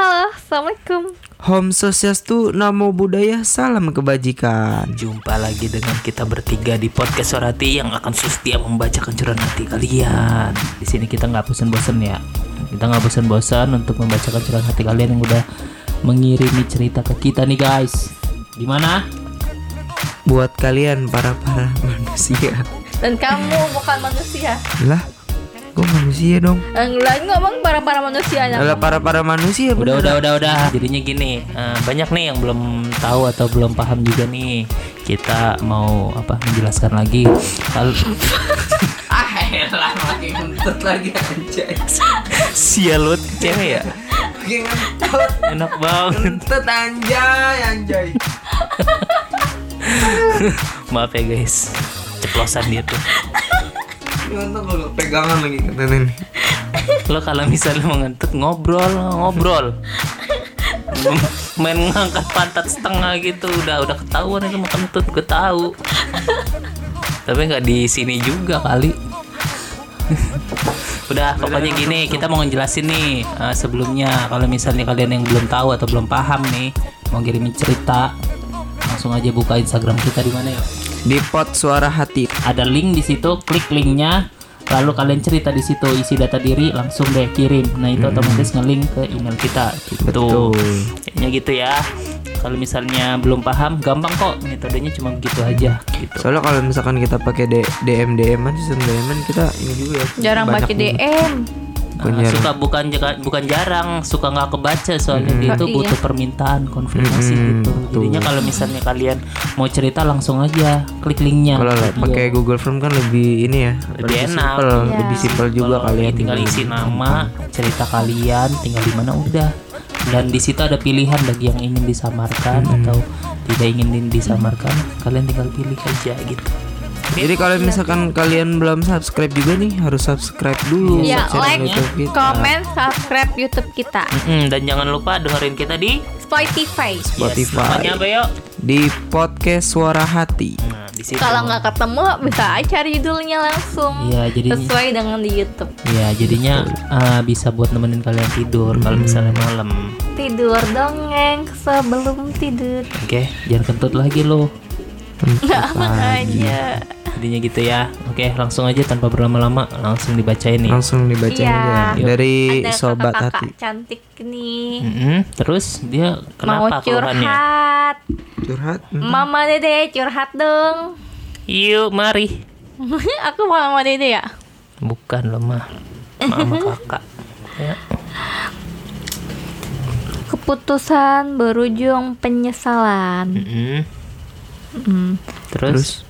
Halo, Assalamualaikum Om Swastiastu, Namo Buddhaya, Salam Kebajikan Jumpa lagi dengan kita bertiga di podcast Sorati yang akan setia membacakan curahan hati kalian. Di sini kita nggak bosan-bosan ya. Kita nggak bosan-bosan untuk membacakan curahan hati kalian yang udah mengirimi cerita ke kita nih guys. Gimana? Buat kalian para-para manusia Dan kamu bukan manusia Lah, gue manusia dong Yang lain ngomong para-para manusia yang Lah para-para manusia Udah bener. udah udah udah. Jadinya gini, eh, banyak nih yang belum tahu atau belum paham juga nih. Kita mau apa menjelaskan lagi. Kalau ah elah lagi ngentut lagi anjay. Sial lu cewek ya. Enak banget. Ngentut anjay, anjay Maaf ya guys. Ceplosan dia tuh. Untung kalau pegangan lagi katanya nih Lo kalau misalnya mau ngentut ngobrol, ngobrol. Main ngangkat pantat setengah gitu udah udah ketahuan itu mau kentut gue tahu. Tapi nggak di sini juga kali. Udah pokoknya gini kita mau ngejelasin nih eh, sebelumnya kalau misalnya kalian yang belum tahu atau belum paham nih mau kirimin cerita langsung aja buka Instagram kita di mana ya Di pot suara hati. Ada link di situ klik linknya lalu kalian cerita di situ isi data diri langsung deh kirim. Nah itu otomatis ngelink ke email kita. Gitu. Betul. kayaknya gitu ya. Kalau misalnya belum paham gampang kok. Metodenya cuma begitu aja gitu. Soalnya kalau misalkan kita pakai DM DM an sistem DM an kita ini juga ya Jarang nih. DM Nah, jarang. suka bukan bukan jarang suka nggak kebaca soalnya dia itu Oh, iya. butuh permintaan konfirmasi Mm-mm, gitu jadinya kalau misalnya kalian mau cerita langsung aja klik linknya Kalau Video. pakai Google Form kan lebih ini ya Lebih enak. simple, Iya. lebih simpel juga Kalau kalian tinggal isi nama, cerita kalian, tinggal di mana udah. Dan di situ ada pilihan bagi yang ingin disamarkan atau tidak ingin disamarkan, kalian tinggal pilih aja gitu. Jadi kalau misalkan kalian belum subscribe juga nih harus subscribe dulu Ya, channel like, YouTube kita. komen, subscribe YouTube kita Mm-mm, dan jangan lupa dengerin kita di Spotify Spotify. Yes, apa yuk? di podcast Suara Hati. Nah, di situ. Kalau nggak ketemu bisa aja cari judulnya langsung Iya, jadinya Sesuai dengan di YouTube ya jadinya uh, bisa buat nemenin kalian tidur kalau misalnya malam. Tidur dongeng sebelum tidur Oke, jangan kentut lagi lo. Nggak aja Jadinya gitu ya. Oke, langsung aja tanpa berlama-lama langsung dibacain nih. Langsung dibacain Iya. aja dari Ada sobat kakak-kakak hati. cantik nih Mm-mm, Terus dia Mau kenapa keluhannya? curhat Curhat. Mama dede curhat dong Yuk, mari. Aku mau mama dede ya Bukan lo mah, mama kakak. Ya. Keputusan berujung penyesalan Mm-mm. Hmm. Terus, Terus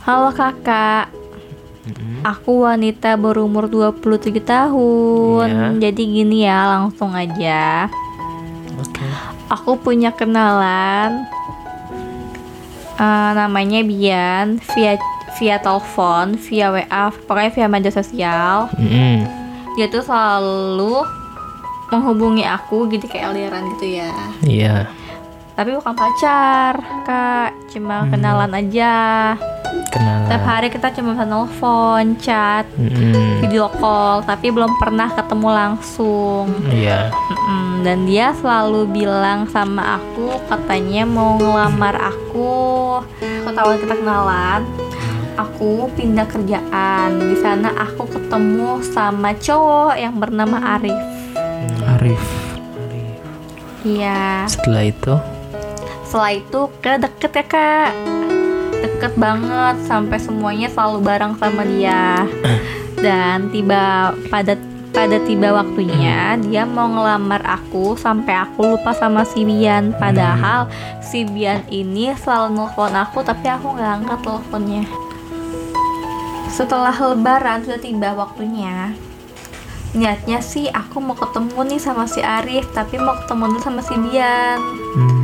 Halo kakak. Aku wanita berumur 27 tahun. Iya. Jadi gini ya langsung aja. Oke. Aku punya kenalan eh, Namanya Bian Via via telepon, via WA, pokoknya via media sosial. Mm-mm. Dia tuh selalu menghubungi aku gitu kayak aliran gitu ya. Iya. Tapi bukan pacar kak, cuma kenalan aja Kenalan. Setiap hari kita cuma bisa nelfon, chat, Mm-mm. video call, tapi belum pernah ketemu langsung. Iya. Mm-mm, Dan dia selalu bilang sama aku, katanya mau ngelamar aku. Tahu kita kenalan. Aku pindah kerjaan. Di sana aku ketemu sama cowok yang bernama Arif. Arif. Iya. Setelah itu, Setelah itu ke deket ya kak Deket banget Sampai semuanya selalu bareng sama dia. Dan tiba pada pada tiba waktunya dia mau ngelamar aku sampai aku lupa sama si Bian. Padahal si Bian ini selalu nelfon aku tapi aku nggak angkat teleponnya. Setelah lebaran sudah tiba waktunya niatnya sih aku mau ketemu nih sama si Arif tapi mau ketemu dulu sama si Bian. Hmm.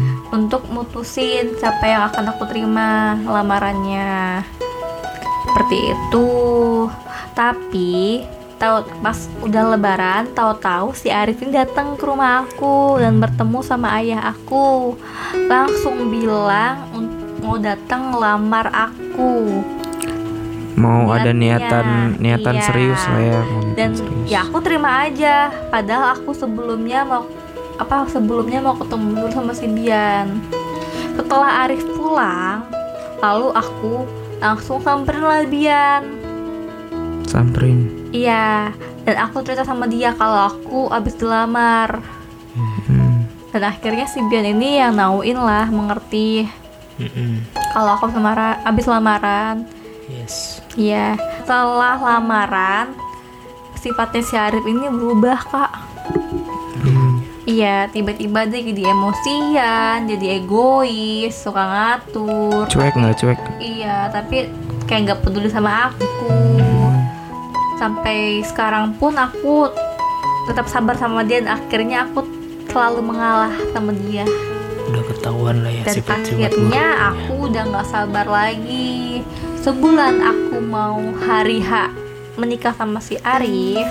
Untuk mutusin siapa yang akan aku terima lamarannya seperti itu tapi tahu pas udah lebaran tahu-tahu si Arif ini datang ke rumah aku dan bertemu sama ayah aku langsung bilang mau datang ngelamar aku Mau ada niatan niatan iya. serius lah ya. dan serius. ya aku terima aja padahal aku sebelumnya mau apa sebelumnya mau ketemu dulu sama si Bian setelah Arif pulang lalu aku langsung samperin lah Bian Samperin. iya dan aku cerita sama dia kalau aku abis dilamar Hmm. dan akhirnya si Bian ini yang nauin lah mengerti Mm-mm. kalau aku semara abis lamaran Yes. Iya, setelah lamaran sifatnya si Arif ini berubah kak. Hmm. Iya, tiba-tiba dia jadi emosian, jadi egois, suka ngatur. Cuek nggak cuek? Iya, tapi kayak nggak peduli sama aku. Sampai sekarang pun aku tetap sabar sama dia dan akhirnya aku selalu mengalah sama dia. Udah ketahuan lah ya Dan sifat-sifat akhirnya buruknya. aku udah nggak sabar lagi. Sebulan aku mau hari H menikah sama si Arif,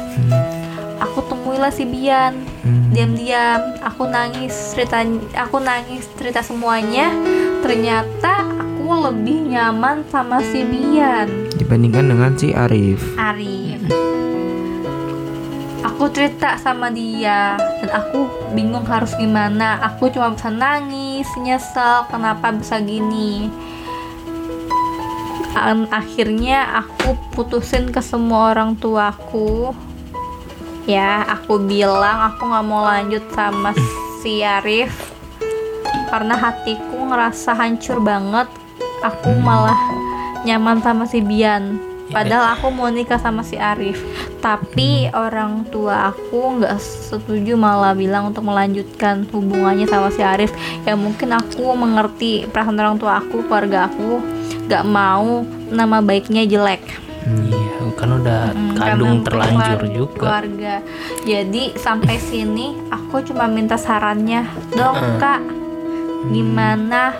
aku temuilah si Bian. Diam-diam, aku nangis cerita, aku nangis cerita semuanya. Ternyata aku lebih nyaman sama si Bian, Dibandingkan dengan si Arif. Arif. Aku cerita sama dia dan aku bingung harus gimana. Aku cuma bisa nangis, nyesel kenapa bisa gini. Akhirnya aku putusin ke semua orang tuaku ya aku bilang aku nggak mau lanjut sama si Arif. Karena hatiku ngerasa hancur banget. Aku malah nyaman sama si Bian. Padahal aku mau nikah sama si Arif. Tapi orang tua aku nggak setuju malah bilang untuk melanjutkan hubungannya sama si Arif. Ya mungkin aku mengerti perasaan orang tua aku keluarga aku nggak mau nama baiknya jelek. Iya, kan udah Mm, kadung terlanjur juga. keluarga jadi sampai sini aku cuma minta sarannya dong kak gimana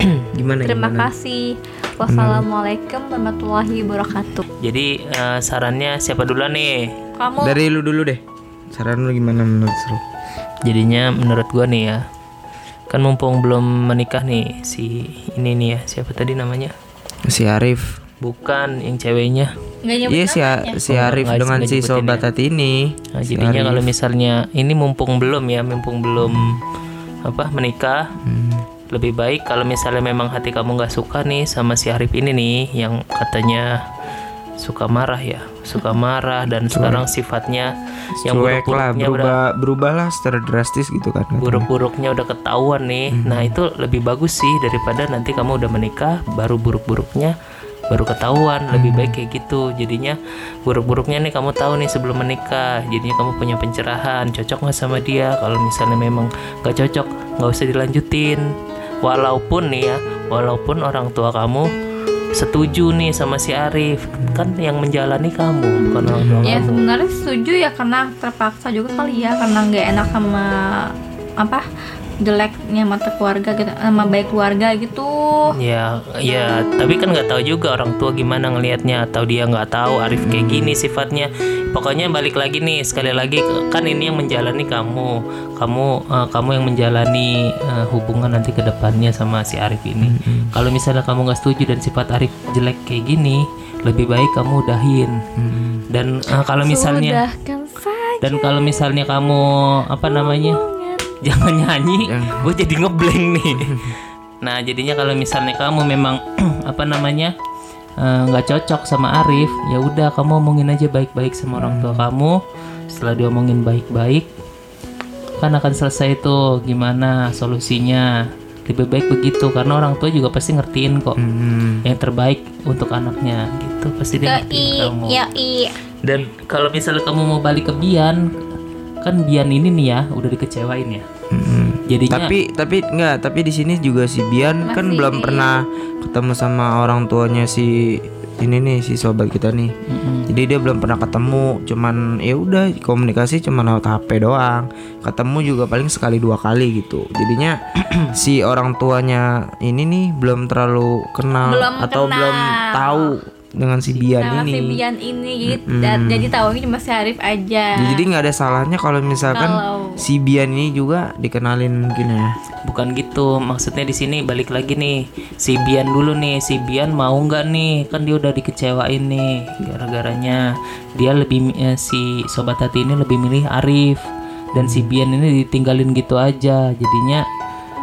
Gimana? terima gimana? kasih wassalamualaikum warahmatullahi wabarakatuh Jadi eh, sarannya siapa duluan nih? kamu Dari lu dulu deh. Saran lu gimana menurut lu? Jadinya menurut gua nih ya, kan mumpung belum menikah nih si ini nih ya siapa tadi namanya? Si Arif. Bukan yang ceweknya. Iya si, si Oh, Arif nggak- dengan si sobat ya. hati ini. Nah, Si jadinya Arif. kalau misalnya ini mumpung belum ya, mumpung belum apa menikah, Hmm. lebih baik kalau misalnya memang hati kamu nggak suka nih sama si Arif ini nih yang katanya suka marah ya, suka marah dan sekarang sifatnya yang cuek lah buruk-buruknya udah berubah berubah lah secara drastis gitu kan katanya. buruk-buruknya udah ketahuan nih. Nah, itu lebih bagus sih daripada nanti kamu udah menikah baru buruk-buruknya baru ketahuan. Lebih baik kayak gitu. Jadinya buruk-buruknya nih kamu tahu nih sebelum menikah. Jadinya kamu punya pencerahan, cocok nggak sama dia? Kalau misalnya memang nggak cocok, nggak usah dilanjutin. Walaupun nih ya, walaupun orang tua kamu setuju nih sama si Arif, kan yang menjalani kamu bukan orang tua ya kamu. sebenarnya setuju ya karena terpaksa juga kali ya karena nggak enak sama apa jeleknya mata keluarga gitu sama baik keluarga gitu Ya, ya, tapi kan nggak tahu juga orang tua gimana ngelihatnya atau dia nggak tahu Arif kayak gini sifatnya. Pokoknya balik lagi nih sekali lagi kan ini yang menjalani kamu, kamu eh, kamu yang menjalani eh, hubungan nanti ke depannya sama si Arif ini. Kalau misalnya kamu nggak setuju dan sifat Arif jelek kayak gini, lebih baik kamu udahin. Dan eh, kalau misalnya Sudahkan saja dan kalau misalnya kamu apa namanya jangan nyanyi gue jadi ngeblank nih. Nah jadinya kalau misalnya kamu memang apa namanya eh, nggak cocok sama Arif ya udah kamu omongin aja baik-baik sama orang tua kamu. Setelah diomongin baik-baik kan akan selesai tuh gimana solusinya. Lebih baik begitu karena orang tua juga pasti ngertiin kok Hmm. yang terbaik untuk anaknya gitu. Pasti dia ngertiin kamu. ya i dan kalau misalnya kamu mau balik ke Bian, kan Bian ini nih ya udah dikecewain ya. Jadinya Tapi tapi enggak, tapi di sini juga si Bian kan Masih. belum pernah ketemu sama orang tuanya si ini nih si sobat kita nih. Mm-mm. Jadi dia belum pernah ketemu, cuman ya udah komunikasi cuma lewat HP doang. Ketemu juga paling sekali dua kali gitu. Jadinya si orang tuanya ini nih belum terlalu kenal Belum atau kenal. belum tahu dengan si Bian sama ini. si Bian ini jadi dan- jadi tahunya cuma si Arif aja Jadi nggak ada salahnya kalau misalkan Kalau- si Bian ini juga dikenalin mungkin ya. bukan gitu, maksudnya di sini balik lagi nih si Bian dulu nih, si Bian mau nggak nih? Kan dia udah dikecewain nih gara-garanya dia lebih eh, si sobat hati ini lebih milih Arif. dan si Bian ini ditinggalin gitu aja jadinya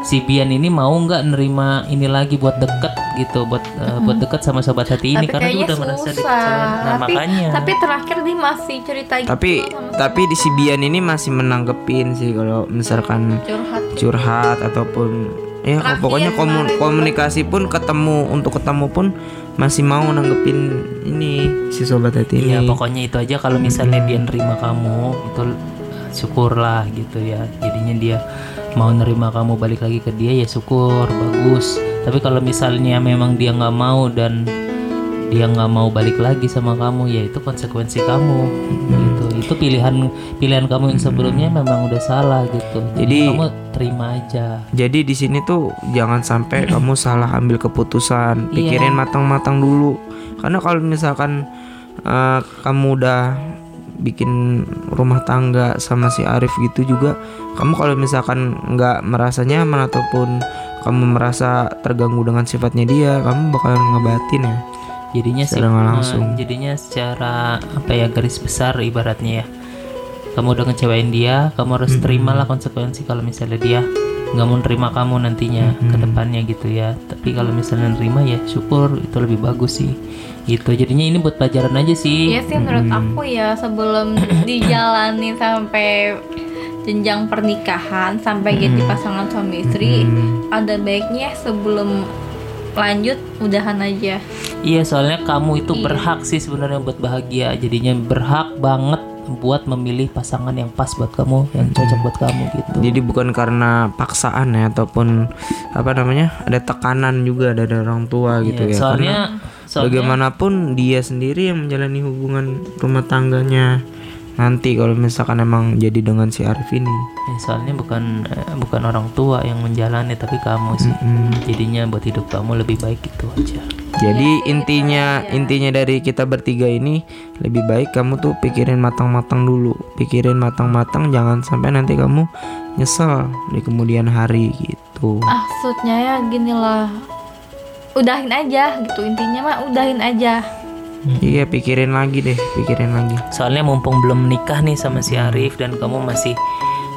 si Bian ini mau nggak nerima ini lagi buat deket gitu buat eh, buat deket sama sobat hati ini? Tapi karena dia udah merasa dipercaya nah tapi makanya. tapi terakhir dia masih cerita gitu Tapi sama tapi di si Bian ini masih menanggepin sih kalau misalkan curhat. curhat ataupun ya Terakhir pokoknya komu- kemarin komunikasi pun ketemu untuk ketemu pun masih mau nanggepin ini si sobat hati ini. Iya pokoknya itu aja kalau misalnya dia nerima kamu itu syukurlah gitu ya. Jadinya dia mau nerima kamu balik lagi ke dia ya syukur bagus. Tapi kalau misalnya memang dia nggak mau dan dia nggak mau balik lagi sama kamu ya itu konsekuensi kamu. Gitu. Itu pilihan pilihan kamu yang sebelumnya memang udah salah gitu. Jadi Jadi- kamu terima aja. Jadi di sini tuh jangan sampai kamu salah ambil keputusan, Iya. pikirin matang-matang dulu. Karena kalau misalkan eh, kamu udah bikin rumah tangga sama si Arif gitu juga, kamu kalau misalkan nggak merasa nyaman ataupun kamu merasa terganggu dengan sifatnya dia, kamu bakalan ngebatin ya. jadinya sih Secara eh, langsung. jadinya secara apa ya garis besar ibaratnya ya kamu udah ngecewain dia kamu harus terimalah konsekuensi kalau misalnya dia nggak mau nerima kamu nantinya ke depannya gitu ya. Tapi kalau misalnya nerima ya syukur itu lebih bagus sih. Gitu. Jadinya ini buat pelajaran aja sih. Iya sih menurut aku ya sebelum dijalani sampai jenjang pernikahan sampai jadi pasangan suami istri ada baiknya sebelum lanjut udahan aja. iya soalnya kamu itu Iya. berhak sih sebenarnya buat bahagia. Jadinya berhak banget buat memilih pasangan yang pas buat kamu yang cocok buat kamu gitu. Jadi bukan karena paksaan ya ataupun apa namanya ada tekanan juga dari orang tua gitu Iya, ya. soalnya Karena soalnya bagaimanapun dia sendiri yang menjalani hubungan rumah tangganya nanti kalau misalkan emang jadi dengan si Arif ini. Ya, soalnya bukan eh, bukan orang tua yang menjalani tapi kamu sih. Jadinya buat hidup kamu lebih baik gitu aja. Jadi intinya intinya dari kita bertiga ini lebih baik kamu tuh pikirin matang-matang dulu, pikirin matang-matang jangan sampai nanti kamu nyesel di kemudian hari gitu. Maksudnya ya gini lah udahin aja gitu intinya mah udahin aja Iya pikirin lagi deh, pikirin lagi. Soalnya mumpung belum menikah nih sama si Arif dan kamu masih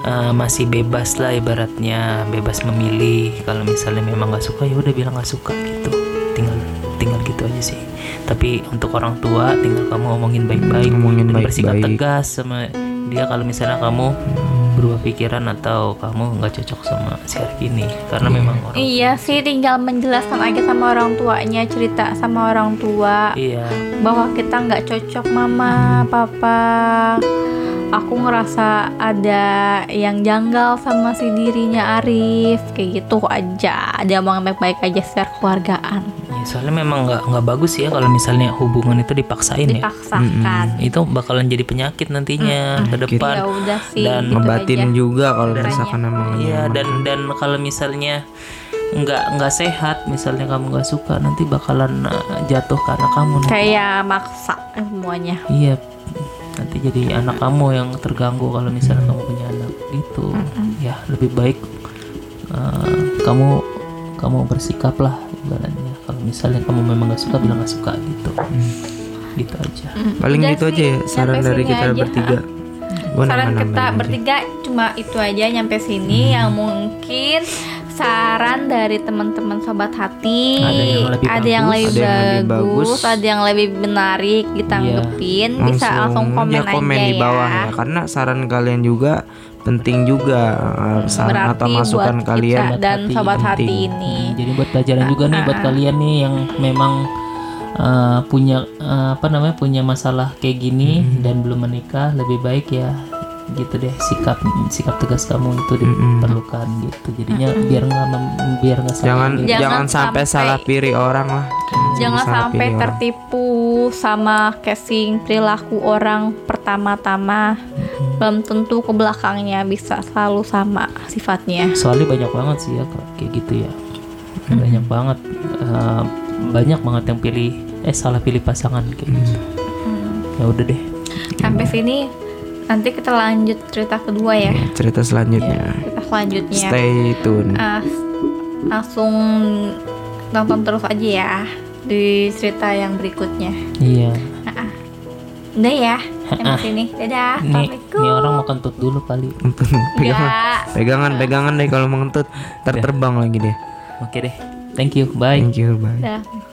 eh, masih bebas lah ibaratnya bebas memilih. Kalau misalnya memang nggak suka ya udah bilang nggak suka gitu. Tinggal tinggal gitu aja sih. Tapi untuk orang tua tinggal kamu ngomongin baik-baik Ngomongin dan bersikap baik-baik. tegas sama dia kalau misalnya kamu berubah pikiran atau kamu nggak cocok sama si Arif ini karena memang orang Iya sih tinggal menjelaskan aja sama orang tuanya cerita sama orang tua. Iya. Bahwa kita nggak cocok mama papa. Aku ngerasa ada yang janggal sama si dirinya Arif. Kayak gitu aja. Dia mau baik-baik aja secara keluargaan soalnya memang nggak nggak bagus ya kalau misalnya hubungan itu dipaksain ya. dipaksakan Itu bakalan jadi penyakit nantinya ke depan. ya udah sih Dan gitu Ngebatin aja. juga kalau misalkan emang Iya dan dan kalau misalnya nggak nggak sehat, misalnya kamu nggak suka, nanti bakalan uh, jatuh karena kamu. nanti. kayak maksa semuanya Iya, nanti jadi anak kamu yang terganggu kalau misalnya kamu punya anak gitu. Ya lebih baik uh, kamu kamu bersikap lah ibaratnya. Kalau misalnya kamu memang nggak suka, bilang nggak suka gitu. Gitu aja. Paling Udah gitu sih, aja ya saran dari kita aja, bertiga. Gua saran kita aja. bertiga cuma itu aja nyampe sini yang mungkin saran dari teman-teman sobat hati Ada yang lebih ada yang bagus, lebih ada yang lebih bagus, bagus. ada yang lebih menarik ditanggepin bisa langsung komen, aja komen aja di bawah ya. ya. karena saran kalian juga penting juga eh, saran Berarti atau masukan buat kalian kita dan hati sobat penting. hati ini. Hmm, jadi buat pelajaran juga nih buat kalian nih yang memang uh, punya uh, apa namanya punya masalah kayak gini dan belum menikah lebih baik ya gitu deh sikap sikap tegas kamu itu diperlukan gitu. Jadinya biar nggak biar nggak salah jangan gitu. Jangan jangan sampai, sampai- salah pilih orang lah. Jangan salah sampai pilih orang. tertipu sama casing perilaku orang pertama-tama belum tentu ke belakangnya bisa selalu sama sifatnya. Soalnya banyak banget sih ya Kak, kayak gitu ya. Banyak banget uh, banyak banget yang pilih eh salah pilih pasangan kayak gitu. Ya udah deh. Sampai sini nanti kita lanjut cerita kedua ya. Cerita selanjutnya. Cerita selanjutnya. Stay tune. Ah, langsung nonton terus aja ya di cerita yang berikutnya. Iya. Udah ya sampai sini. Dadah. Nih, Assalamualaikum. nih orang mau kentut dulu kali. pegangan, pegangan, pegangan deh kalau mengentut. Ntar terbang lagi deh. Oke deh. Thank you. Bye. Thank you, bye. Dah.